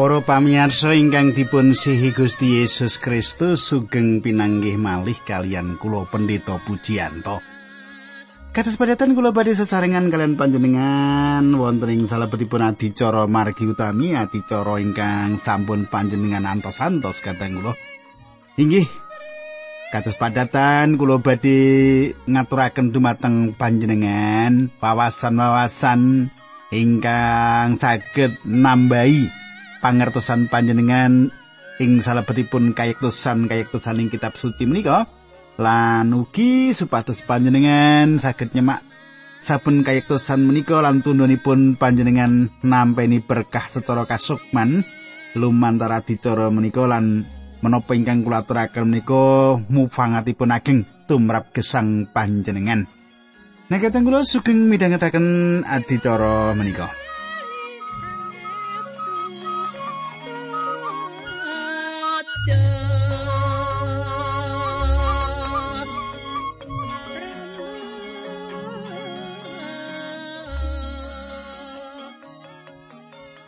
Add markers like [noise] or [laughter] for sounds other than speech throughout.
Para pamirsa ingkang dipun sihi Gusti Yesus Kristus sugeng pinanggih malih kalian kula Pendeta Pujiyanto. Kados padatan kula badhe sesarengan kalian panjenengan wonten ing salebetipun adicara margi utami adicara ingkang sampun panjenengan antos-antos kateng kula. Inggih kados padatan kula badhe ngaturaken dumateng panjenengan wawasan-wawasan ingkang saged nambahi pangertosan panjenengan ing salebetipun kayektosan kayektosan ing kitab suci menika lan ugi supados panjenengan saged nyemak saben kayektosan menika lan tundhonipun panjenengan nampeni berkah secara kasukman lumantar adicara menika lan menapa ingkang kula aturaken menika mufangatipun ageng tumrap gesang panjenengan. Nah, kateng kula sugeng midhangetaken adicara menika.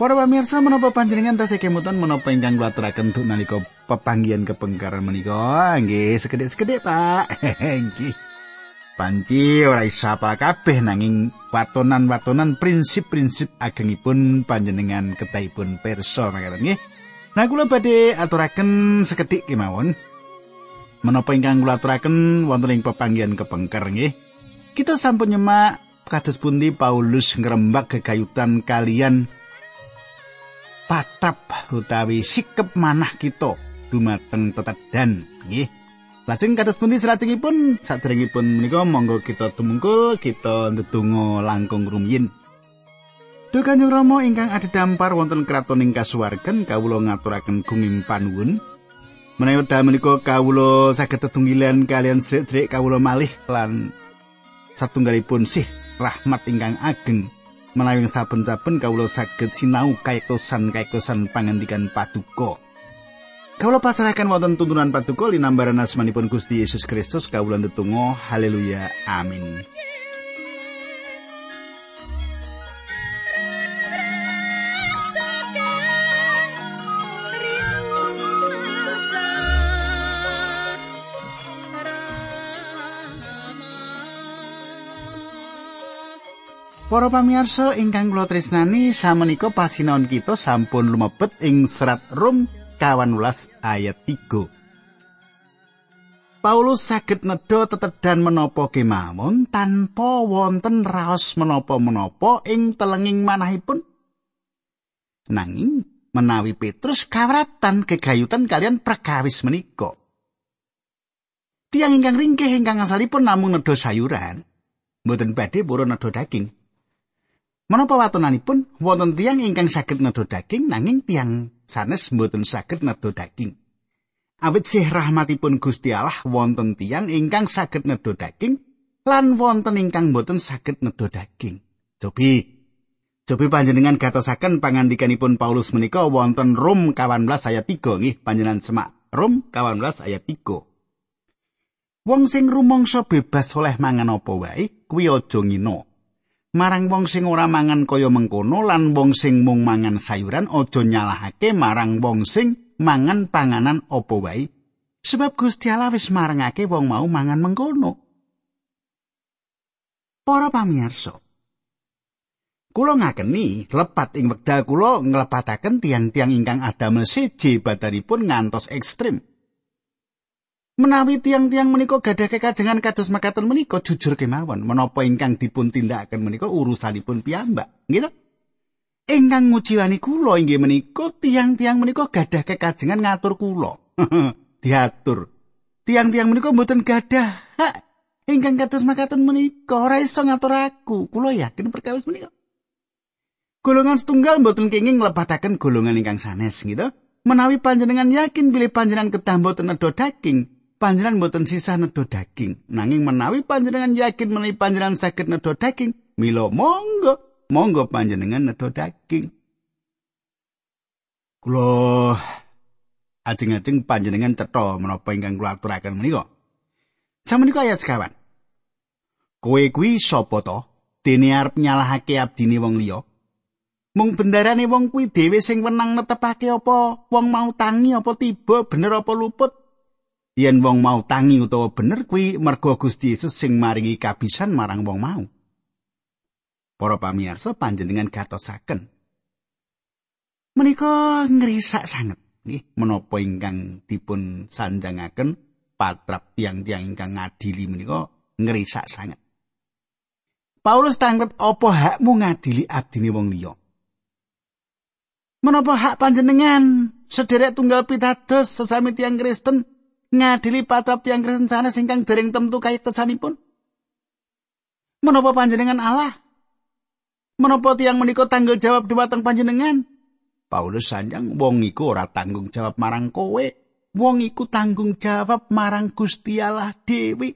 Para pamirsa menapa panjenengan tasih kemutan menapa ingkang kula aturaken duk nalika pepanggihan kepengkaran menika nggih sekedhik-sekedhik Pak. [laughs] Nggih. Panci ora iso apa kabeh nanging watonan-watonan prinsip-prinsip agengipun panjenengan ketahipun perso makaten nggih. Nah kula badhe aturaken sekedhik kemawon. Menapa ingkang kula aturaken wonten ing pepanggihan kepengker nggih. Kita sampun nyemak kados pundi Paulus ngrembak gegayutan kalian patrap utawi sikep manah kita dumateng tetedan. Nggih. Lajeng kados pundi salajengipun sadèrèngipun menika monggo kita tumungkul kita ndedonga langkung rumiyin Duh Kanjeng Rama ingkang adhedhampar wonten kraton ing kasuwarken kawula ngaturaken gunging panuwun. Menawi wekdal menika kawula saged tetunggilan kalian sedherek kawula malih lan satunggalipun sih rahmat ingkang ageng menawi saben-saben kawula saged sinau kayektosan-kayektosan pangandikan paduka. Kawula pasrahaken wonten tuntunan paduka linambaran asmanipun Gusti Yesus Kristus kawula ndedonga haleluya amin. Para pamirsa ingkang kula tresnani samenika pasinaon kita sampun lumebet ing serat Rum 18 ayat 3. Paulus saged nedha tetedan menapa kemawon tanpa wonten raos menapa-menapa ing telenging manahipun. Nanging menawi Petrus kawratan kegayutan kalian perkawis menika. Tiang ingkang ringkih ingkang asalipun namung nedha sayuran, mboten badhe purun nedha daging. Menapa watonanipun wonten tiang ingkang saged nedha daging nanging tiang sanes mboten saged nedha daging. Awit sih rahmatipun Gusti Allah wonten tiang ingkang saged nedha daging lan wonten ingkang mboten saged nedha daging. Cobi Cobi panjenengan gatosaken pangandikanipun Paulus menika wonten Rom 18 ayat 3 nggih panjenengan semak Rom 18 ayat 3. Wong sing rumangsa bebas oleh mangan apa wae kuwi aja ngina. Marang wong sing ora mangan kaya mengkono lan wong sing mung mangan sayuran aja nyalahake marang wong sing mangan panganan apa wae sebab Gusti Allah wis marangake wong mau mangan mengkono Para pamirsa Kulo ngakeni lepat ing wekdal kulo nglepataken tiang-tiang ingkang adamel seje badanipun ngantos ekstrim. Menawi tiang-tiang menika gadah kekajengan kados makaten menika jujur kemawon menapa ingkang dipun tindakaken menika urusanipun piyambak, gitu. Ingkang ngujiwani kula inggih menika tiang-tiang menika gadah kekajengan ngatur kula. [laughs] Diatur. Tiang-tiang menika mboten gadah hak ingkang kados makaten menika ora iso ngatur aku. Kula yakin perkawis menika. Golongan setunggal mboten kenging nglebataken golongan ingkang sanes, gitu. Menawi panjenengan yakin bilih panjenengan kedah mboten daging, panjenengan mboten sisah nedha daging. Nanging menawi panjenengan yakin menawi panjenengan saged nedha daging, mila monggo, monggo panjenengan nedha daging. Kula ajeng-ajeng panjenengan cetha menapa ingkang kula aturaken menika. Samenika ayat sekawan. Kowe kuwi sapa to? Dene arep nyalahake abdine wong liya. Mung bendarane wong kuwi dhewe sing wenang netepake apa wong mau tangi apa tiba bener apa luput. Yen wong mau tangi utawa bener kuwi mergo Gusti Yesus sing maringi kabisan marang wong mau. Para pamirsa panjenengan gatosaken. Menika ngrisak sanget nggih menapa ingkang dipun sanjangaken patrap tiang-tiang ingkang ngadili menika ngrisak sanget. Paulus tanglet apa hakmu ngadili abdine wong liya? Menapa hak panjenengan sederek tunggal pitados sesami tiang Kristen ngadili patrap tiang Kristen sana singkang dereng temtu kaitosanipun? Menapa panjenengan Allah? Menapa tiang menika tanggung jawab dhumateng panjenengan? Paulus sanjang wong iku ora tanggung jawab marang kowe. Wong iku tanggung jawab marang Gusti Allah dhewe.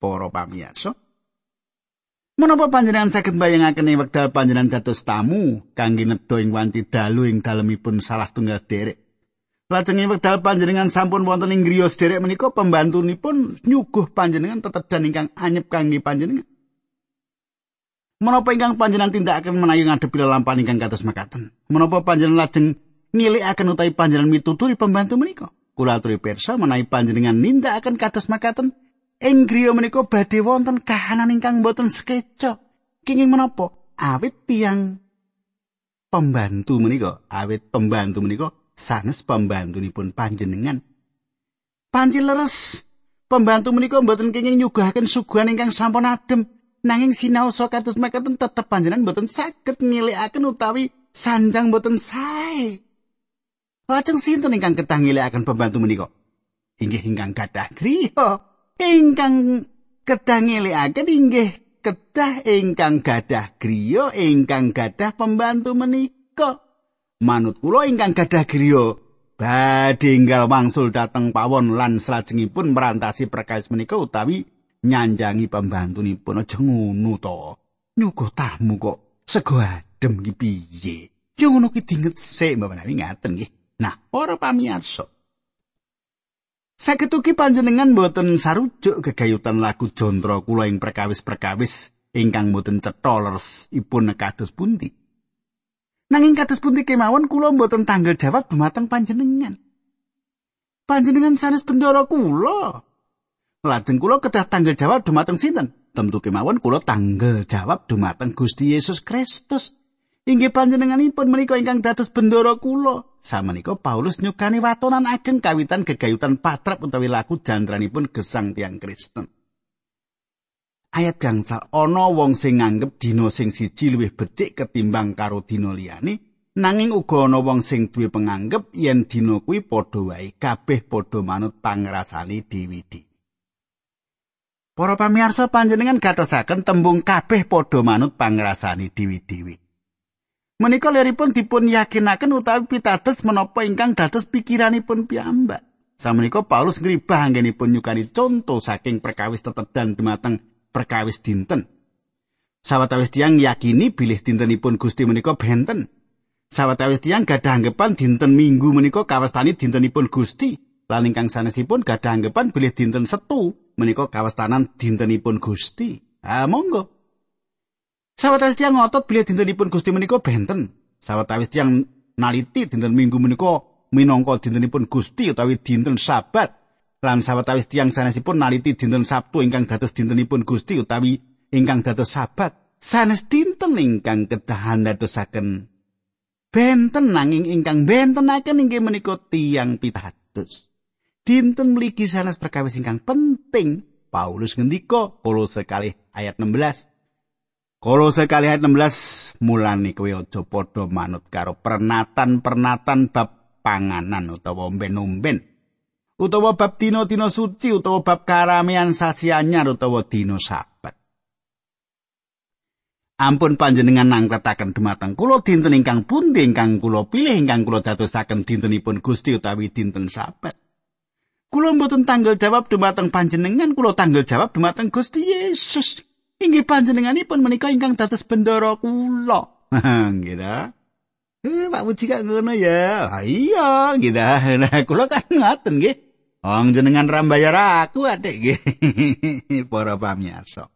Para pamirsa, Menapa panjenengan saged mbayangaken ing wekdal panjenengan dados tamu kangge nedha ing wanci dalu ing dalemipun salah tunggal derek. Lajeng ing wekdal panjenengan sampun wonten ing griya sederek menika pembantunipun nyuguh panjenengan tetedan ingkang anyep kangge panjenengan. Menapa ingkang panjenengan tindakaken menawi ngadepi lelampahan ingkang kados makaten? Menapa panjenengan lajeng ngilikaken utawi panjenengan mituturi pembantu menika? Kula aturi pirsa menawi panjenengan nindakaken kados makaten, Ing griya menika badhe wonten kahanan ingkang boten sekeca. Kenging menapa? Awit tiang pembantu menika, awit pembantu menika sanes pembantunipun panjenengan. Panci leres pembantu menika boten kenging nyuguhaken suguhan ingkang sampun adem. Nanging sinaosa kados mekaten tetep panjenengan boten saged ngilikaken utawi sanjang boten sae. Lajeng sinten ingkang ketah ngilikaken pembantu menika? Inggih ingkang gadah griya. ingkang kedah ngelikaken inggih kedah ingkang gadah griya ingkang gadah pembantu menika manut kula ingkang gadah griya badhe enggal wangsul dhateng pawon lan salajengipun merantasi perkawis menika utawi nyanjangi pembantunipun aja ngono to. Nyuguh tamu kok. Sego adem iki piye? Yo ngono ki dinget sik mbak menawi ngaten nggih. Nah para pamirsa Saketuki panjenengan boten sarujuk gegayutan lagu jondro kula ing perkawis-perkawis ingkang boten cetha leres kados pundi. Nanging kados pundi kemawon kula boten tanggal jawab dumateng panjenengan. Panjenengan sanes bendoro kula. Lajeng kula kedah tanggal jawab dumateng sinten? Tentu kemawon kula tanggal jawab dumateng Gusti Yesus Kristus. Inggih panjenenganipun menika ingkang dados bendoro kula. Samenika Paulus nyukani watonan ageng kawitan gegayutan patrap utawi laku jantranipun gesang tiang Kristen. Ayat gangsal ana wong sing nganggep dina sing siji luwih becik ketimbang karo dina liyane, nanging uga ana wong sing duwe penganggep yen dina kuwi padha wae kabeh padha manut pangrasane dewi-dewi. Para pamirsa panjenengan gatosaken tembung kabeh padha manut pangrasane dewi-dewi. Menika leripun dipun yakinaken utawi pitados menapa ingkang dados pikiranipun piyambak. Samenika Paulus ngribah anggenipun nyukani conto saking perkawis tetedan dumateng perkawis dinten. Sawetawis tiyang yakini bilih dintenipun Gusti menika benten. Sawetawis tiyang gadah anggapan dinten Minggu menika kawastani dintenipun Gusti. Lan ingkang sanesipun gadah anggapan bilih dinten Setu menika kawastanan dintenipun Gusti. Ah monggo Sawetawis tiyang ngotot bilih dintenipun Gusti menika benten. Sawetawis tiyang naliti dinten Minggu menika minangka dintenipun Gusti utawi dinten Sabat. Lan sawetawis tiyang sanesipun naliti dinten Sabtu ingkang dados dintenipun Gusti utawi ingkang dados Sabat. Sanes dinten ingkang kedahan dadosaken benten nanging ingkang bentenaken inggih menika tiyang pitados. Dinten mligi sanes perkawis ingkang penting. Paulus ngendika Kolose sekali ayat 16 Kolo sekali ayat 16 mulane kowe aja padha manut karo pernatan-pernatan bab panganan utawa omben-omben utawa bab dina-dina suci utawa bab karamean sasi anyar utawa dina sabat. Ampun panjenengan nangkretaken dumateng kula dinten ingkang pundi ingkang kula pilih ingkang kula dadosaken dintenipun Gusti utawi dinten sabat. Kula mboten tanggal jawab dumateng panjenengan, kula tanggal jawab dumateng Gusti Yesus. inggih panjenenganipun menika ingkang dados bendara kula. [laughs] Nggih Eh, Pak Puji kak ngono ya. Ah, iya, gitu. [laughs] Nah, kula kan ngaten nggih. Wong jenengan rambayar aku adik nggih. [laughs] Para pamirsa.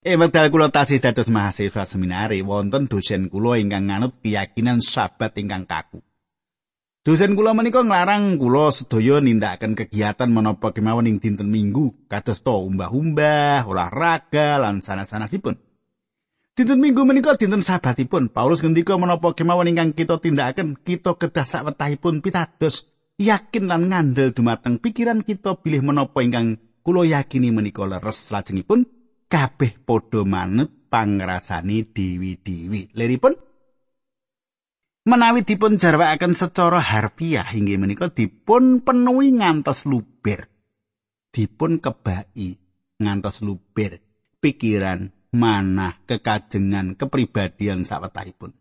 Eh wekdal kula tasih dados mahasiswa seminari wonten dosen kula ingkang nganut keyakinan sabat ingkang kaku. Dosen kula menika nglarang kula sedaya nindakaken kegiatan menapa kemawon ing dinten Minggu kados to umbah-umbah, olahraga lan sanes-sanesipun. Dinten Minggu menika dinten sabatipun Paulus ngendika menapa kemawon ingkang kita tindakaken kita kedah sawetahipun pitados yakin lan ngandel dumateng pikiran kita bilih menapa ingkang kula yakini menika leres lajengipun kabeh padha manut pangrasani dewi-dewi. Leripun menawi dipun jarwakaken secara harfiah inggih menika dipun penuhi ngantos luber. Dipun kebai ngantos luber pikiran, manah, kekajengan, kepribadian sawetahipun.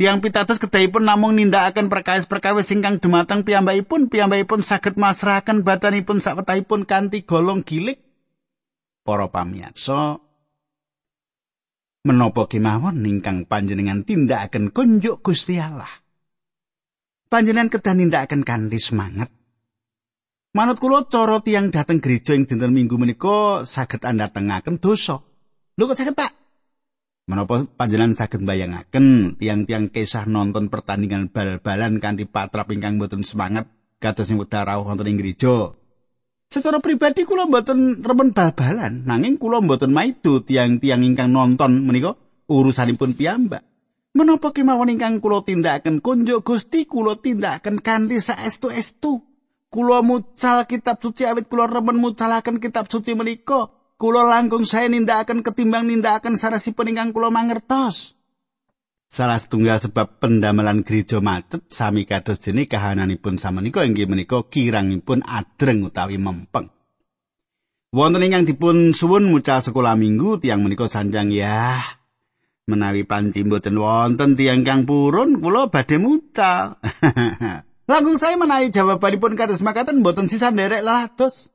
Tiang pitados kedahipun namung nindakaken perkawis-perkawis ingkang dumateng piyambakipun, piyambakipun saged masrahaken badanipun sawetahipun kanthi golong gilik para pamirsa menapa kemawon ingkang panjenengan tindakaken kunjuk Gusti Allah panjenengan kedah nindakaken kanthi semangat Manut kula cara tiang dateng gereja ing dinten Minggu menika saged anda tengaken dosa. Lho kok saged Pak? Menapa panjenengan saged bayangaken tiang-tiang kisah nonton pertandingan bal-balan kanthi patrap ingkang boten semangat kados ing wekdal rawuh wonten ing gereja. Secara pribadi kula mboten remen bal-balan, nanging kula mboten maido tiang-tiang ingkang nonton menika urusanipun piyambak. Menapa kemawon ingkang kula tindakaken kunjuk Gusti kula tindakaken kanthi saestu-estu. Kula mucal kitab suci awit kula remen mucalaken kitab suci menika. Kula langkung saya nindakaken ketimbang nindakaken sanesipun ingkang kula mangertos. Salah setunggal sebab pendamelan gereja macet sami kados dene kahananipun samenika inggih menika kirangipun adreng utawi mempeng. Wonten ingkang dipun suwun mucal sekolah minggu tiang menika sanjang ya. Menawi panci mboten wonten tiang kang purun kula badhe mucal. [laughs] Langkung saya menawi jawabanipun kados makaten mboten sisa nderek lados.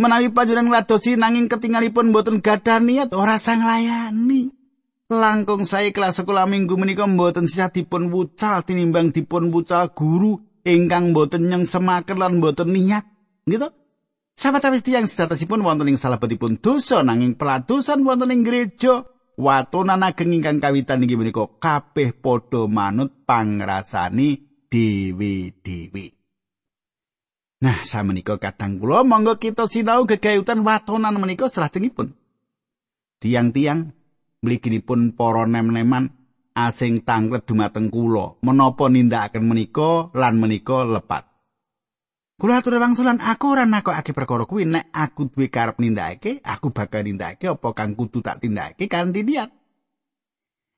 Menawi panjenengan ladosi nanging ketinggalipun mboten gadah niat ora sang layani. langkung saya kelas sekolah minggu menika mboten sisa dipun wucal tinimbang dipun wucal guru ingkang mboten nyeng semaken lan mboten niat gitu Sahabat awis tiang sejatasipun wonten ing salebetipun dosa nanging pelatusan wonten ing gereja watonan ageng ingkang kawitan inggih menika kabeh padha manut pangrasani dewi-dewi. Nah, samenika kadang kula monggo kita sinau gegayutan watonan menika salajengipun. Tiang-tiang mliginipun para nem-neman asing tanglet dumateng kula menapa nindakaken menika lan menika lepat. Kula atur wangsulan aku ora nakokake perkara kuwi. Nek aku duwe karep nindakake aku bakal nindakake apa kang kudu tak tindakake kanthi niat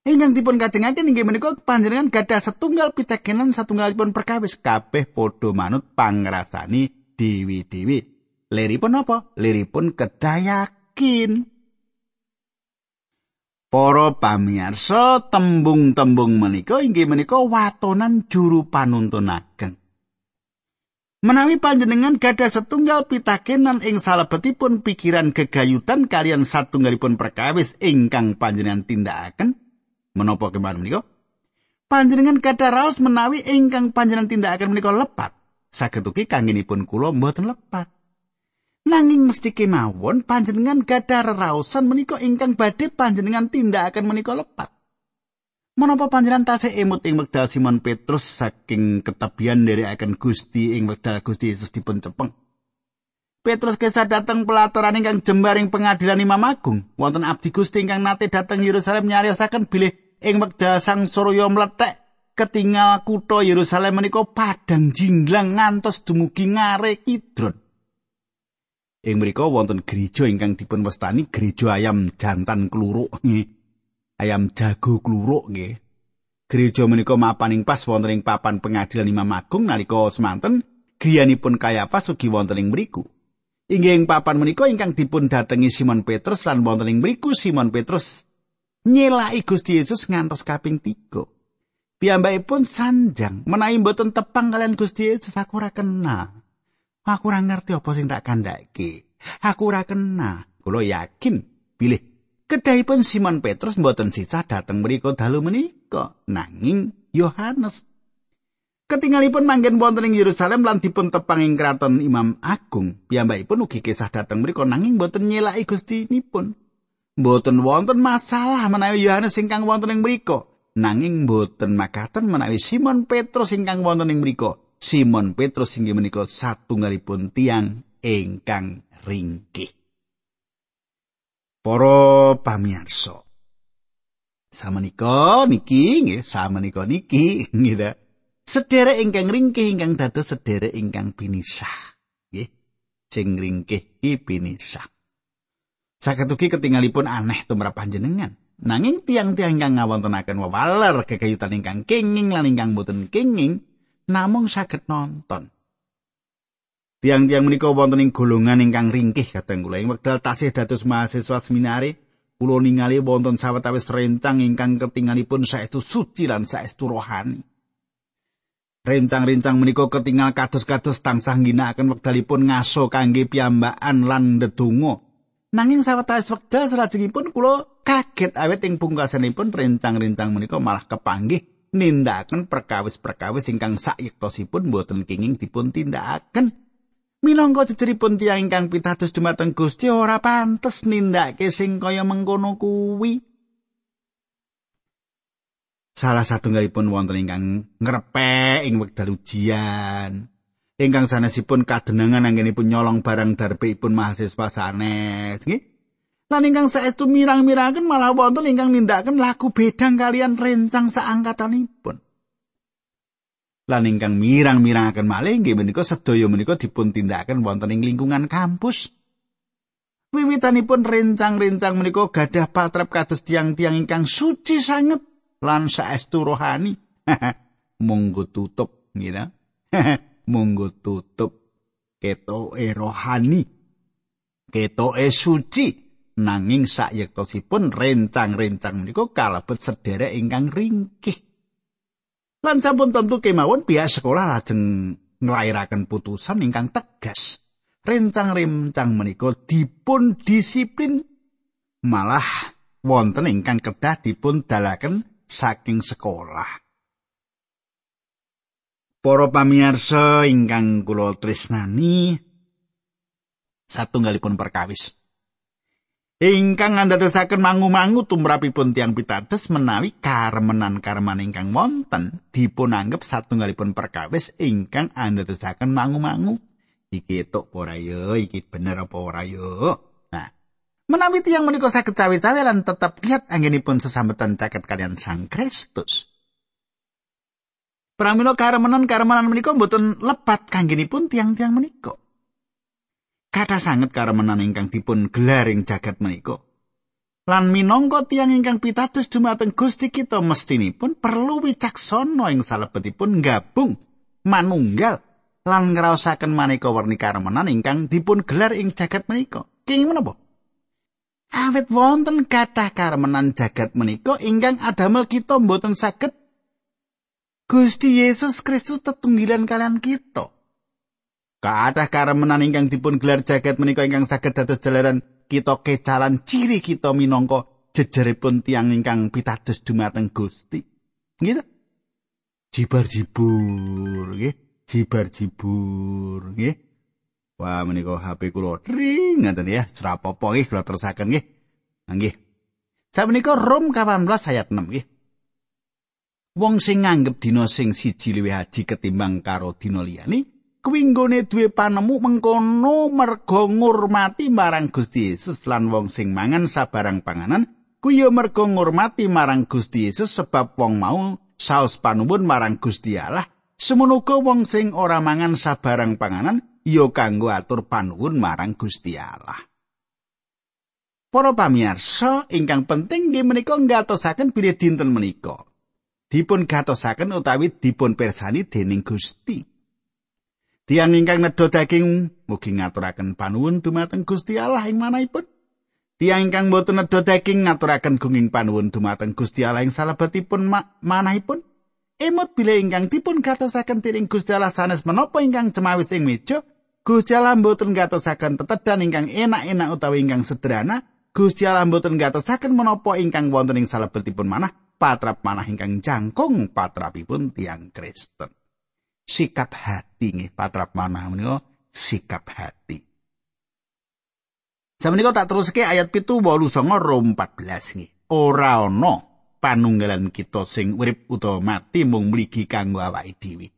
Ingkang dipun kajengaken inggih menika panjenengan gadah setunggal pitekenan satunggalipun perkawis kabeh padha manut pangrasani dewi-dewi. Leripun apa? Leripun kedayakin. Para pamirsa, tembung-tembung menika inggih menika watonan juru panuntun ageng. Menawi panjenengan gadah setunggal pitakenan ing salebetipun pikiran gegayutan kalian satunggalipun perkawis ingkang panjenengan tindakaken, menapa kemarin menika? Panjenengan gadah raos menawi ingkang panjenengan tindakaken menika lepat, saged ugi kangenipun kula mboten lepat. Nanging mesti kemawon panjenengan gadah rerausan menika ingkang badhe panjenengan tindakaken menika lepat. Menapa panjenengan tasih emut ing wekdal Simon Petrus saking ketebian akan Gusti ing wekdal Gusti Yesus dipun cepeng. Petrus kesah dateng pelatoran ingkang jembaring pengadilan Imam Agung. Wonten abdi Gusti ingkang nate dateng Yerusalem nyariosaken bilih ing wekdal Sang Surya mletek ketinggal kutha Yerusalem menika padang jinglang ngantos dumugi ngare Kidron. Ing mriku wonten gereja ingkang dipun wastani gereja ayam jantan kluruk. Ayam jago kluruk nggih. Gereja menika mapan ing pas wonten ing papan pengadilan Imam Agung nalika semanten griyanipun Kayapas ugi wonten ing mriku. Inggih ing papan menika ingkang dipun datengi Simon Petrus lan wonten ing mriku Simon Petrus nyelaki Gusti Yesus ngantos kaping 3. Piyambakipun sanjang menawi mboten tepang kalian Gusti Yesus aku ora kenal. Aku ora ngerti apa sing tak kandhake. Aku ora kena. Kula yakin pilih kedahipun Simon Petrus mboten sisa dateng mriku dalu menika nanging Yohanes. Ketinggalipun manggen wonten ing Yerusalem lan dipun tepang ing kraton Imam Agung, piyambakipun ugi kisah dateng mriku nanging mboten nyelaki Gusti nipun. Mboten wonten masalah menawi Yohanes ingkang wonten ing mriku. Nanging mboten makaten menawi Simon Petrus ingkang wonten ing mriku. Simon Petrus inggih menika satunggalipun tiang ingkang ringkih. Para pamirsa. Samenika niki nggih, samenika niki [laughs] nggih. Sederek ingkang ringkih ingkang dados sederek ingkang pinisah. Nggih. Sing ringkih iki pinisah. Saketuki ketinggalipun aneh tumrap panjenengan. Nanging tiang-tiang ingkang ngawontenaken wewaler kekayutan ingkang kenging lan ingkang boten kenging namung saged nonton. Tiang-tiang menika wonten ing golongan ingkang ringkih kateng kula ing wekdal tasih dados mahasiswa seminari kula ningali wonten sawetawis rencang ingkang ketinggalipun saestu suci lan saestu rohani. Rencang-rencang menika ketinggal kados-kados tansah ngginakaken wekdalipun ngaso kangge piyambakan lan ndedonga Nanging sawetawis wekdal salajengipun kula kaget awet ing pungkasanipun rencang-rencang menika malah kepanggih nindakaken perkawis-perkawis ingkang sayektosipun boten kenging dipun tindakaken. Minangka jejeripun tiyang ingkang pitados dumateng Gusti ora pantes nindakake sing kaya mengkono kuwi. Salah satunggalipun wonten ingkang ngrepek ing wekdal ujian. Ingkang sanesipun kadenangan anggenipun nyolong barang darbipun mahasiswa sanes nggih. Lan ingkang saestu mirang-mirangaken malah wonten ingkang nindakaken laku bedang kalian rencang saangkatanipun lan ingkang mirang-mirangaken malih nggih menika sedaya menika dipun tindakaken wonten ing lingkungan kampus. Wiwitanipun rencang-rencang menika gadah patrap kados tiang-tiang ingkang suci sanget lan saestu rohani. [laughs] Monggo tutup ngira [laughs] monggo tutup ketoke rohani ketoke suci. Nanging sayektosipun rencang-rencang menika kalebet sederek ingkang ringkih. Lan sampun tentu kemawon pihak sekolah lajeng nglairaken putusan ingkang tegas. Rencang-rencang menika dipun disiplin malah wonten ingkang kedah dipun dalaken saking sekolah Para pamirsa ingkang kula tresnani satunggalipun perkawis. Ingkang andadosaken mangu-mangu tumrapipun tiang pitados menawi karemenan-kareman ingkang wonten dipun anggap satunggalipun perkawis ingkang andadosaken mangu-mangu. Iki tok ora yo, iki bener apa ora yo. Nah, menawi tiang menika saged cawe-cawe lan tetep lihat anggenipun sesambetan caket kalian Sang Kristus. Pramila karemenan-karemenan menika mboten lepat kanggenipun tiang-tiang menika. Kata sanget karemenan ingkang dipun gelar ing jagat menika. Lan minangka tiang ingkang pitados dumateng Gusti kita mestinipun perlu wicaksana ing salebetipun gabung manunggal lan ngraosaken maneka warni karemenan ingkang dipun gelar ing jagat menika. Kenging menapa? Awit wonten kathah karemenan jagat menika ingkang adamel kita mboten saged Gusti Yesus Kristus tetunggilan kalian kita. Kaadah karemenan ingkang dipun gelar jagat menika ingkang saged dados jalaran kita kecalan ciri kita minangka jejeripun tiang ingkang pitados dumateng Gusti. Gitu. Jibar jibur, nggih. Jibar jibur, nggih. Wah, menika HP kula ring ngaten ya, serapopo nggih kula terusaken nggih. Nggih. Sak menika Rom 18 ayat 6 nggih. Wong sing nganggep dina sing siji luwih haji ketimbang karo dina liyane kuwi nggone duwe panemu mengkono merga ngurmati marang Gusti Yesus lan wong sing mangan sabarang panganan kuwi ya merga ngurmati marang Gusti Yesus sebab wong mau saos panuwun marang Gusti Allah semono wong sing ora mangan sabarang panganan ya kanggo atur panuwun marang Gusti Allah Para pamirsa ingkang penting nggih menika ngatosaken bilih dinten menika. Dipun gatosaken utawi dipun persani dening Gusti. Tiang ingkang nedha daging mugi ngaturaken panuwun dumateng Gusti Allah ing manahipun. Tiang ingkang boten nedha daging ngaturaken gunging panuwun dumateng Gusti Allah ing salebetipun ma manahipun. Emot bile ingkang dipun gatosaken tiring Gusti Allah sanes menapa ingkang cemawis ing meja, Gusti Allah boten gatosaken tetedan ingkang enak-enak utawi ingkang sederhana, Gusti Allah boten gatosaken menapa ingkang wonten ing salebetipun manah, patrap manah ingkang jangkung patrapipun tiang Kristen. Sikap hati nggih patrap manah menika sikap hati. Sameneika tak teruske ayat pitu wolu songo rom 14 nggih. Ora ana panunggalan kita sing urip utawa mati mung mligi kanggo awake dhewe.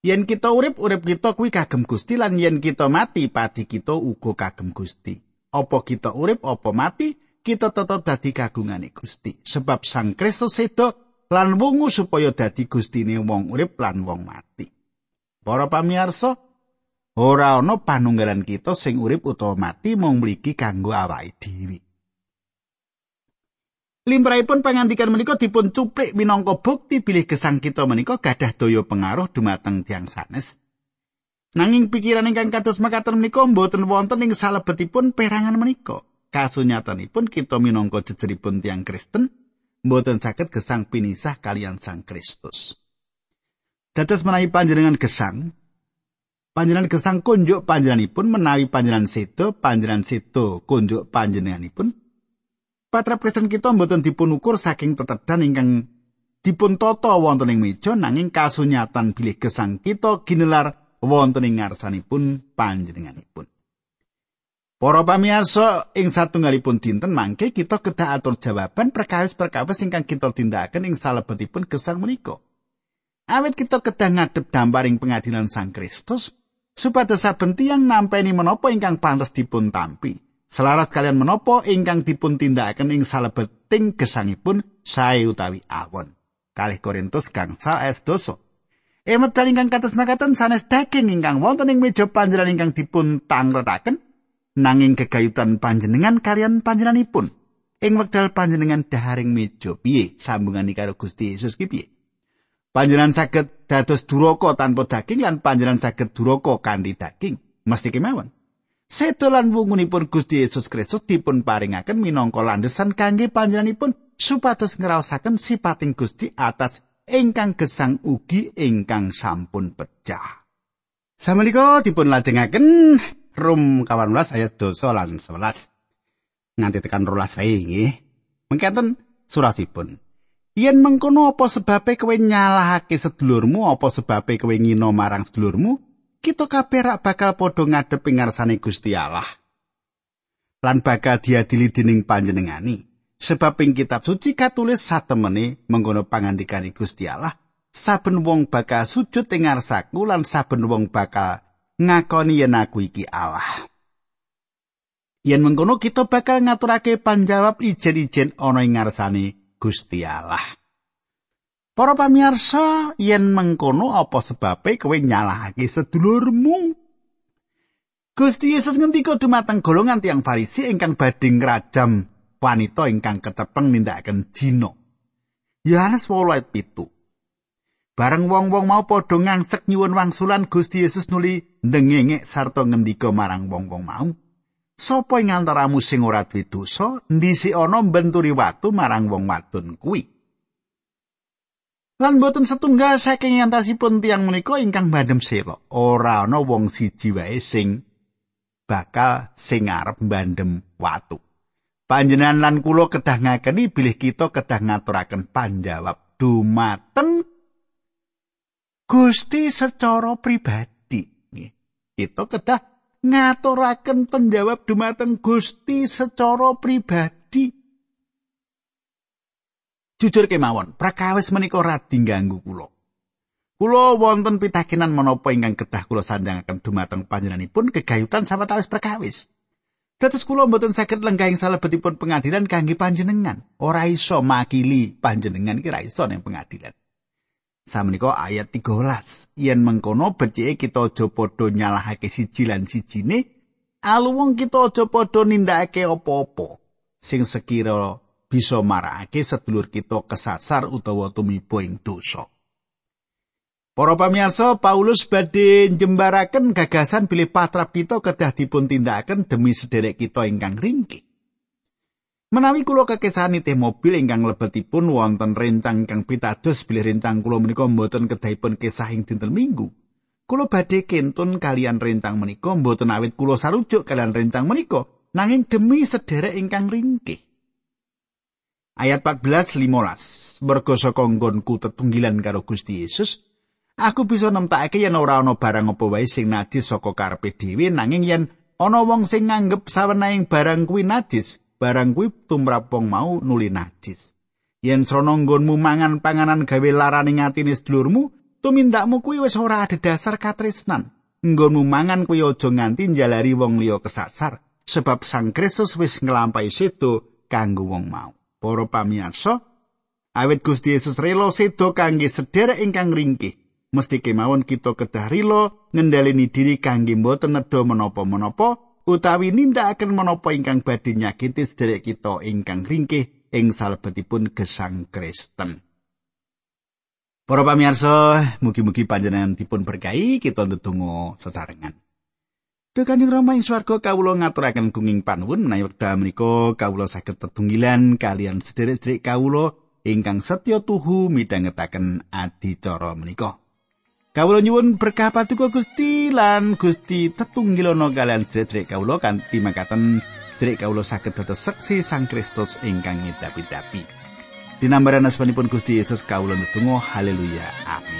Yen kita urip, urip kita kuwi kagem Gusti lan yen kita mati, pati kita uga kagem Gusti. Apa kita urip, apa mati, kita tetep dadi kagungane Gusti. Sebab Sang Kristus sedo lan wungu supaya dadi Gustine wong urip lan wong mati. Para pamirsa, ora ana panunggalan kita sing urip utawa mati mung mligi kanggo awake dhewe. Limrahipun pangandikan menika dipun cuplik minangka bukti bilih gesang kita menika gadah daya pengaruh dumateng tiang sanes. Nanging pikiran ingkang kados makaten menika mboten wonten ing salebetipun perangan menika. Kasunyatanipun kita minangka jejeripun tiang Kristen mboten saged gesang pinisah kalian Sang Kristus. Dados menawi panjenengan gesang, panjenengan gesang kunjuk panjenenganipun menawi panjenengan sedo, panjenengan sedo kunjuk panjenenganipun Patra Kristen kita mboten dipun ukur saking tetedan ingkang dipun tata wonten ing meja nanging kasunyatan bilih gesang kita ginelar wonten ing ngarsanipun panjenenganipun. Para pamirsa ing satunggalipun dinten mangke kita kedah atur jawaban perkawis-perkawis ingkang kita tindakaken ing salebetipun gesang menika. Awit kita kedah ngadep damparing pengadilan Sang Kristus supados saben tiyang nampi menapa ingkang pantes dipun tampi. Selaras kalian menopo ingkang dipun tindakaken ing salebeting gesangipun sae utawi awon. Kalih Korintus gangsal ayat doso. Emet ingkang kados makaten sanes daging ingkang wonten ing meja panjenengan ingkang dipun tangretaken nanging kegayutan panjenengan kalian panjenenganipun. Ing wekdal panjenengan daharing meja piye sambungan karo Gusti Yesus ki piye? Panjenengan saged dados duraka tanpa daging lan panjenengan saged duraka kanthi daging. Mesti kemawon. Seto lan wungunipun Gusti Yesus Kristus dipun paringaken minangka landesan kangge panjenenganipun supados ngraosaken sipating Gusti atas ingkang gesang ugi ingkang sampun pecah. Samenika dipun lajengaken Rum 18 ayat 2 lan 11. Nganti tekan rolas wae nggih. Mengkaten surasipun. Yen mengkono apa sebabe kowe nyalahake sedulurmu apa sebabe kowe ngino marang sedulurmu kita kabeh rak bakal padha ngadep ing ngarsane Gusti Allah. Lan bakal diadili dening panjenengani. Sebab ing kitab suci katulis satemene mengkono pangandikane Gusti Allah, saben wong bakal sujud ing ngarsaku lan saben wong bakal ngakoni yen aku iki Allah. Yen mengkono kita bakal ngaturake panjawab ijen-ijen ana ing ngarsane Gusti Allah. Para pamirsa, yen mengkono apa sebabe kowe nyalahake sedulurmu? Gusti Yesus ngendika dumateng golongan tiang Farisi ingkang badhe ngrajam wanita ingkang kecepeng nindakaken jina. Yohanes 8 pitu. Bareng wong-wong mau padha ngangsek nyuwun wangsulan Gusti Yesus nuli ndengenge sarta ngendika marang wong-wong mau. Sopo ing antaramu sing ora duwe dosa, ndisi ana mbenturi watu marang wong wadon kuwi? Lan boten setunggal saking yantasipun tiang menika ingkang bandem sela. Ora ana wong siji wae sing bakal sing arep bandem watu. Panjenengan lan kula kedah ngakeni bilih kita kedah ngaturaken panjawab dumateng Gusti secara pribadi. Kita kedah ngaturaken penjawab dumateng Gusti secara pribadi. Jujur kemawon, prakawis menika radi ganggu kula. Kula wonten pitakenan menapa ingkang kedah kula sanjangaken dumateng panjenenganipun kegayutan sawetawis prakawis. Dados kula mboten saged lenggahing salebetipun pengadilan kangge panjenengan. Ora iso makili panjenengan iki ra iso ning pengadilan. Samenika ayat 13. Yen mengkono becike kita aja padha nyalahake siji lan sijine, aluwung kita aja padha nindakake apa-apa sing sekira bisa marakake sedulur kita kesasar utawa tumiba ing dosa. Para pamirsa, Paulus badhe njembaraken gagasan bilih patrap kita kedah dipun tindakaken demi sederek kita ingkang ringkih. Menawi kula kekesani teh mobil ingkang lebetipun wonten rencang ingkang pitados bilih rencang kula menika mboten kedahipun kesah ing dinten Minggu. Kula badhe kentun kalian rencang menika mboten awit kula sarujuk kalian rencang menika nanging demi sederek ingkang ringkih. ayat 14 15 mergo saka nggonku tetunggilan karo Gusti Yesus aku bisa nemtakake yen ora ana barang apa wae sing najis saka karepe dhewe nanging yen ana wong sing nganggep sawenahing barang kuwi najis, barang kuwi tumrap wong mau nuli najis. Yen srana nggonmu mangan panganan gawe laraning atine sedulurmu, tumindakmu kuwi wis ora adhedhasar katresnan. Nggonmu mangan kuwi aja nganti njalari wong liya kesasar, sebab Sang Kristus wis nglampahi sedo kanggo wong mau. Para pamirsa, awit Gusti Yesus rela sedo kangge sederek ingkang ringkih, mesti kemawon kita kedah rilo ngendhaleni diri kangge mboten nedha menapa-menapa utawi nindakaken menapa ingkang badhe nyakiti sederek kita ingkang ringkih ing salebetipun gesang Kristen. Para pamirsa, mugi-mugi panjenengan dipun berkahi kita ndedonga sesarengan. Duh Kanjeng Rama ing swarga kawula ngaturaken gunging panuwun menawi wekdal menika kawula saged tetunggilan kalian sederek-sederek kawula ingkang setya tuhu midhangetaken adicara menika. Kawula nyuwun berkah patuko Gusti lan Gusti tetunggilono kalian sedherek kawula kanthi makaten sedherek kawula saged dados seksi Sang Kristus ingkang ngidapi-dapi. Dinambaran asmanipun Gusti Yesus kawula ndedonga haleluya. Amin